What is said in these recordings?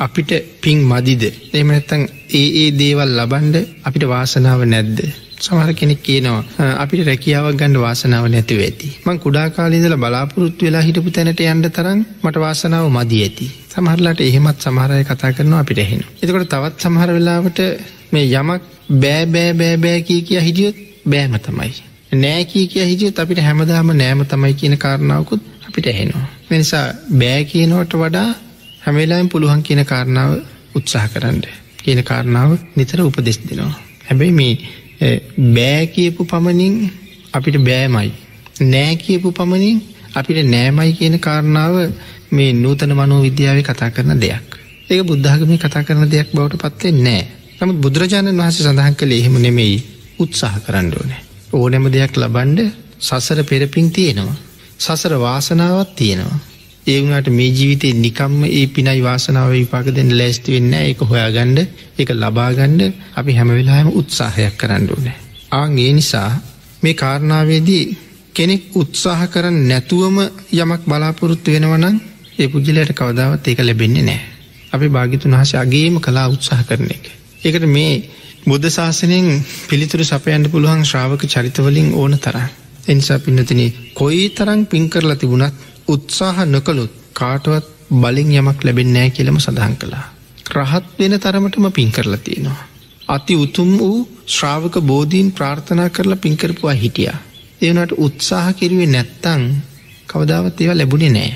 අපිට පින් මදිද? එම නැත්තං ඒ ඒ දේවල් ලබන්ඩ අපිට වාසනාව නැද්ද? සමහර කෙනෙක් කියනවා අපිට රැකියාවක් ගණඩ වාසනාව නැතිව ඇති. මං කුඩා කාලීදල බලාපොරොත්තු වෙලා හිටපු තැනට යන්ඩ තරම් මට වාසනාව මදී ඇති. සමහරලාට එහෙමත් සමහරය කතා කරනවා අපිට එහෙන එතකොට තවත් සමහර වෙලාවට මේ යමක් බෑ බෑ බෑ බෑ කිය කිය හිටියොත් බෑම තමයි. නෑ කිය කිය හිටියොත් අපිට හැමදාම නෑම තමයි කියන කාරණාවකුත් අපිට ඇහෙනවා. මෙනිසා බෑ කියනවට වඩා හැමේලාම් පුළුවන් කියන කාරණාව උත්සාහ කරන්න කියන කාරණාව නිතර උපදෙස් දෙනවා හැබැයි මේ බෑ කියපු පමණින් අපිට බෑමයි. නෑ කියපු පමණින් අපිට නෑමයි කියන කාරණාව මේ නූතන මනෝ විද්‍යාව කතා කරන දෙයක්. ඒක බුද්ධාගමේ කතා කරන දෙයක් බවට පත්වේ නෑ. නමුත් බුදුරජාණන් වහස සඳහන් කළ එහෙම නෙමෙයි උත්සාහ කරන්න ඕනෑ. ඕනැම දෙයක් ලබන්ඩ සසර පෙරපින් තියෙනවා. සසර වාසනාවත් තියෙනවා. ඒ වුණට මේ ජීවිතේ නිකම්ම ඒ පිනයි වාසනාව විපාක දෙන්න ලෑස්ති වෙන්න එක හොයාගණ්ඩ එක ලබාගණ්ඩ අපි හැමවෙලාම උත්සාහයක් කරන්න ඕනෑ. ආං ඒ නිසා මේ කාරණාවේදී කෙනෙක් උත්සාහ කරන්න නැතුවම යමක් බලාපොරොත්තු වෙනවනම් ඒ පුද්ජලයට කවදාවත් ඒක ලැබෙන්නේ නෑ. අපි භාගිතුන් හස අගේම කලා උත්සාහ කරන එක. ඒකට මේ බුද්ධ ශාසනයෙන් පිළිතුරු සපයන්ට පුළුවන් ශ්‍රාවක චරිතවලින් ඕන තරම්. එනිසා පින්නතින කොයි තරං පින් කරලා තිබුණත් උත්සාහ නොකළුත් කාටවත් බලින් යමක් ලැබෙන්නෑ කියලම සඳහන් කළා. රහත් වෙන තරමටම පින් කරලා තියෙනවා. අති උතුම් වූ ශ්‍රාවක බෝධීන් ප්‍රාර්ථනා කරලා පින්කරපුවා හිටියා. ඒවනට උත්සාහ කිරුවේ නැත්තං කවදාවත් ඒවා ලැබුණේ නෑ.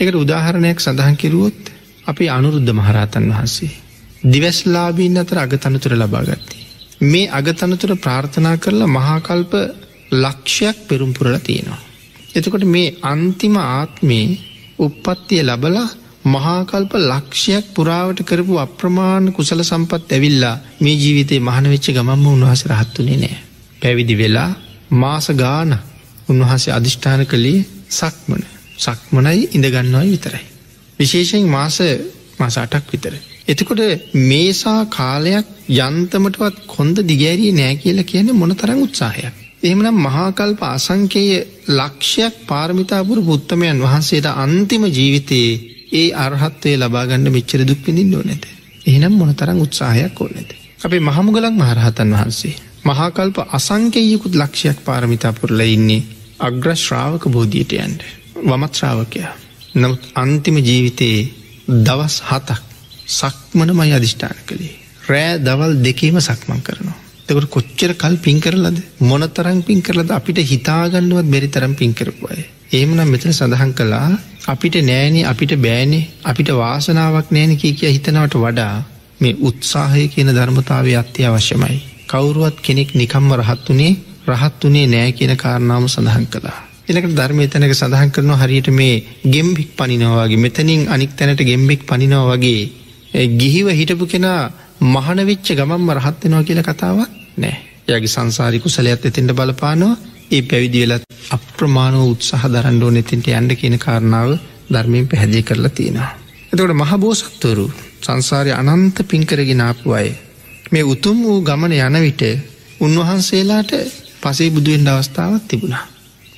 එකට උදාහරණයක් සඳහන් කිරුවොත් අපි අනුරුද්ධ මහරහතන් වහන්සේ. දිවස්ලාබීන් අතර අගතනතුර ලබාගත්තේ. මේ අගතනතුර ප්‍රාර්ථනා කරලා මහාකල්ප ලක්ෂයක් පෙරුම්පුරල තියෙනවා. එතකොට මේ අන්තිම ආත්මේ උප්පත්තිය ලබලා මහාකල්ප ලක්ෂයක් පුරාවට කරපු අප්‍රමාණ කුසල සම්පත් ඇවිල්ලා මේ ජීවිතේ මහනවෙච්ච ගමම්ම උන්වහස රහත්තුනේ නෑ. පැවිදි වෙලා මාස ගාන උන්වහසේ අධිෂ්ඨාන කළේ සක්මන සක්මනයි ඉඳගන්නවයි විතරයි. විශේෂයෙන් මාස මාස අටක් විතර. එතකොට මේසා කාලයක් යන්තමටවත් කොන්ද දිගෑරී නෑ කියලා කියන මොන තරං උත්සාහයක්. එහෙමනම් මහාකල්ප අසංකේය ලක්ෂයක් පාරමිතාපුර පුත්තමයන් වහන්සේට අන්තිම ජීවිතයේ ඒ අර්හත්වය ලබාගන්න මෙච්චර දුක්පිඳින් ඕ නැත. එහෙනම් මොනතරං උත්සාහයක් ඕ නැත. අපේ මහමුගලක් මහරහතන් වහන්සේ. මහාකල්ප අසංකයකුත් ලක්ෂයක් පාරමිතාපුරල ඉන්නේ අග්‍රශ්‍රාවක බෝධියට යන්ට. වමත්ශ්‍රාවකයා. නමුත් අන්තිම ජීවිතයේ දවස් හතක් සක්මනමයි අධිෂ්ඨාන කළේ. රෑ දවල් දෙකීම සක්මන් කරනවා. තකට කොච්චර කල් පින් කරලද මොන තරම් පින් කරලද අපිට හිතාගන්නවත් බැරි තරම් පින් කරපුය. ඒමනම් මෙතන සඳහන් කළා අපිට නෑනෙ අපිට බෑනෙ අපිට වාසනාවක් නෑන කිය කිය හිතනවට වඩා මේ උත්සාහය කියන ධර්මතාවය අත්‍යවශ්‍යමයි. කවුරුවත් කෙනෙක් නිකම්ම රහත්තුනේ රහත් වනේ නෑ කියන කාරණාව සඳහන් කළා. එනකට ධර්මය තැනක සඳහන් කරනවා හරියට මේ ගෙම්බික් පනිනවාගේ මෙතනින් අනික් තැනට ගෙම්බෙක් පනිනව වගේ ගිහිව හිටපු කෙනා මහනවිච්ච ගමම්ම රහත්වෙනවා කියල කතාවක් නෑ යගේ සංසාරි කුසලයත් එතින්ට බලපානවා ඒ පැවිදි වෙලත් අප්‍රමාණව උත්සාහ දරන්ඩෝ නෙතින්ට යන්ඩ කියන කාරණාව ධර්මයෙන් පැහැදිි කරලා තියෙනවා. එතකොට මහබෝසත්වරු සංසාරය අනන්ත පින්කරගෙනාපු අය. මේ උතුම් වූ ගමන යන විට උන්වහන්සේලාට පසේ බුදුුවෙන්ට අවස්ථාවත් තිබුණා.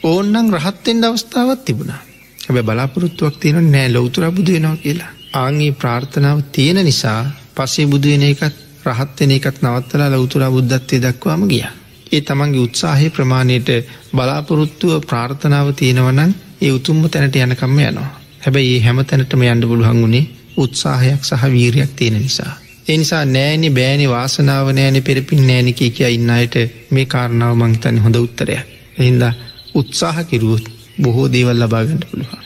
ඕන්නං රහත්තෙන්ට අවස්ථාවත් තිබුණා. හැබ බලාපොරොත්තුවක් තියෙන නෑ ලොවතුර බුදුවෙනවා කියලා. ආංගේ ප්‍රාර්ථනාව තියෙන නිසා පසේ බුදුවෙන එකත් රහත්වෙන එකත් නවත්තලා ලෞතුරා බුද්ධත්වය දක්වාම ගිය. ඒ තමන්ගේ උත්සාහය ප්‍රමාණයට බලාපොරොත්තුව ප්‍රාර්ථනාව තියෙනවනන් ඒ උතුම්ම තැනට යනකම්ම යනවා. හැබැයි ඒ හැම තැනටම යන්ඩ බුළුහංගුණේ උත්සාහයක් සහ වීරයක් තියෙන නිසා. එනිසා නෑනෙ බෑනි වාසනාව නෑනෙ පෙරපින් නෑනක කිය ඉන්න අයට මේ කාරණාව මංතන්න හොඳ උත්තරයක්. එහින්ද උත්සාහ කිරුවත් බොහෝ දේවල් ලබාගන්නට පුළුවන්.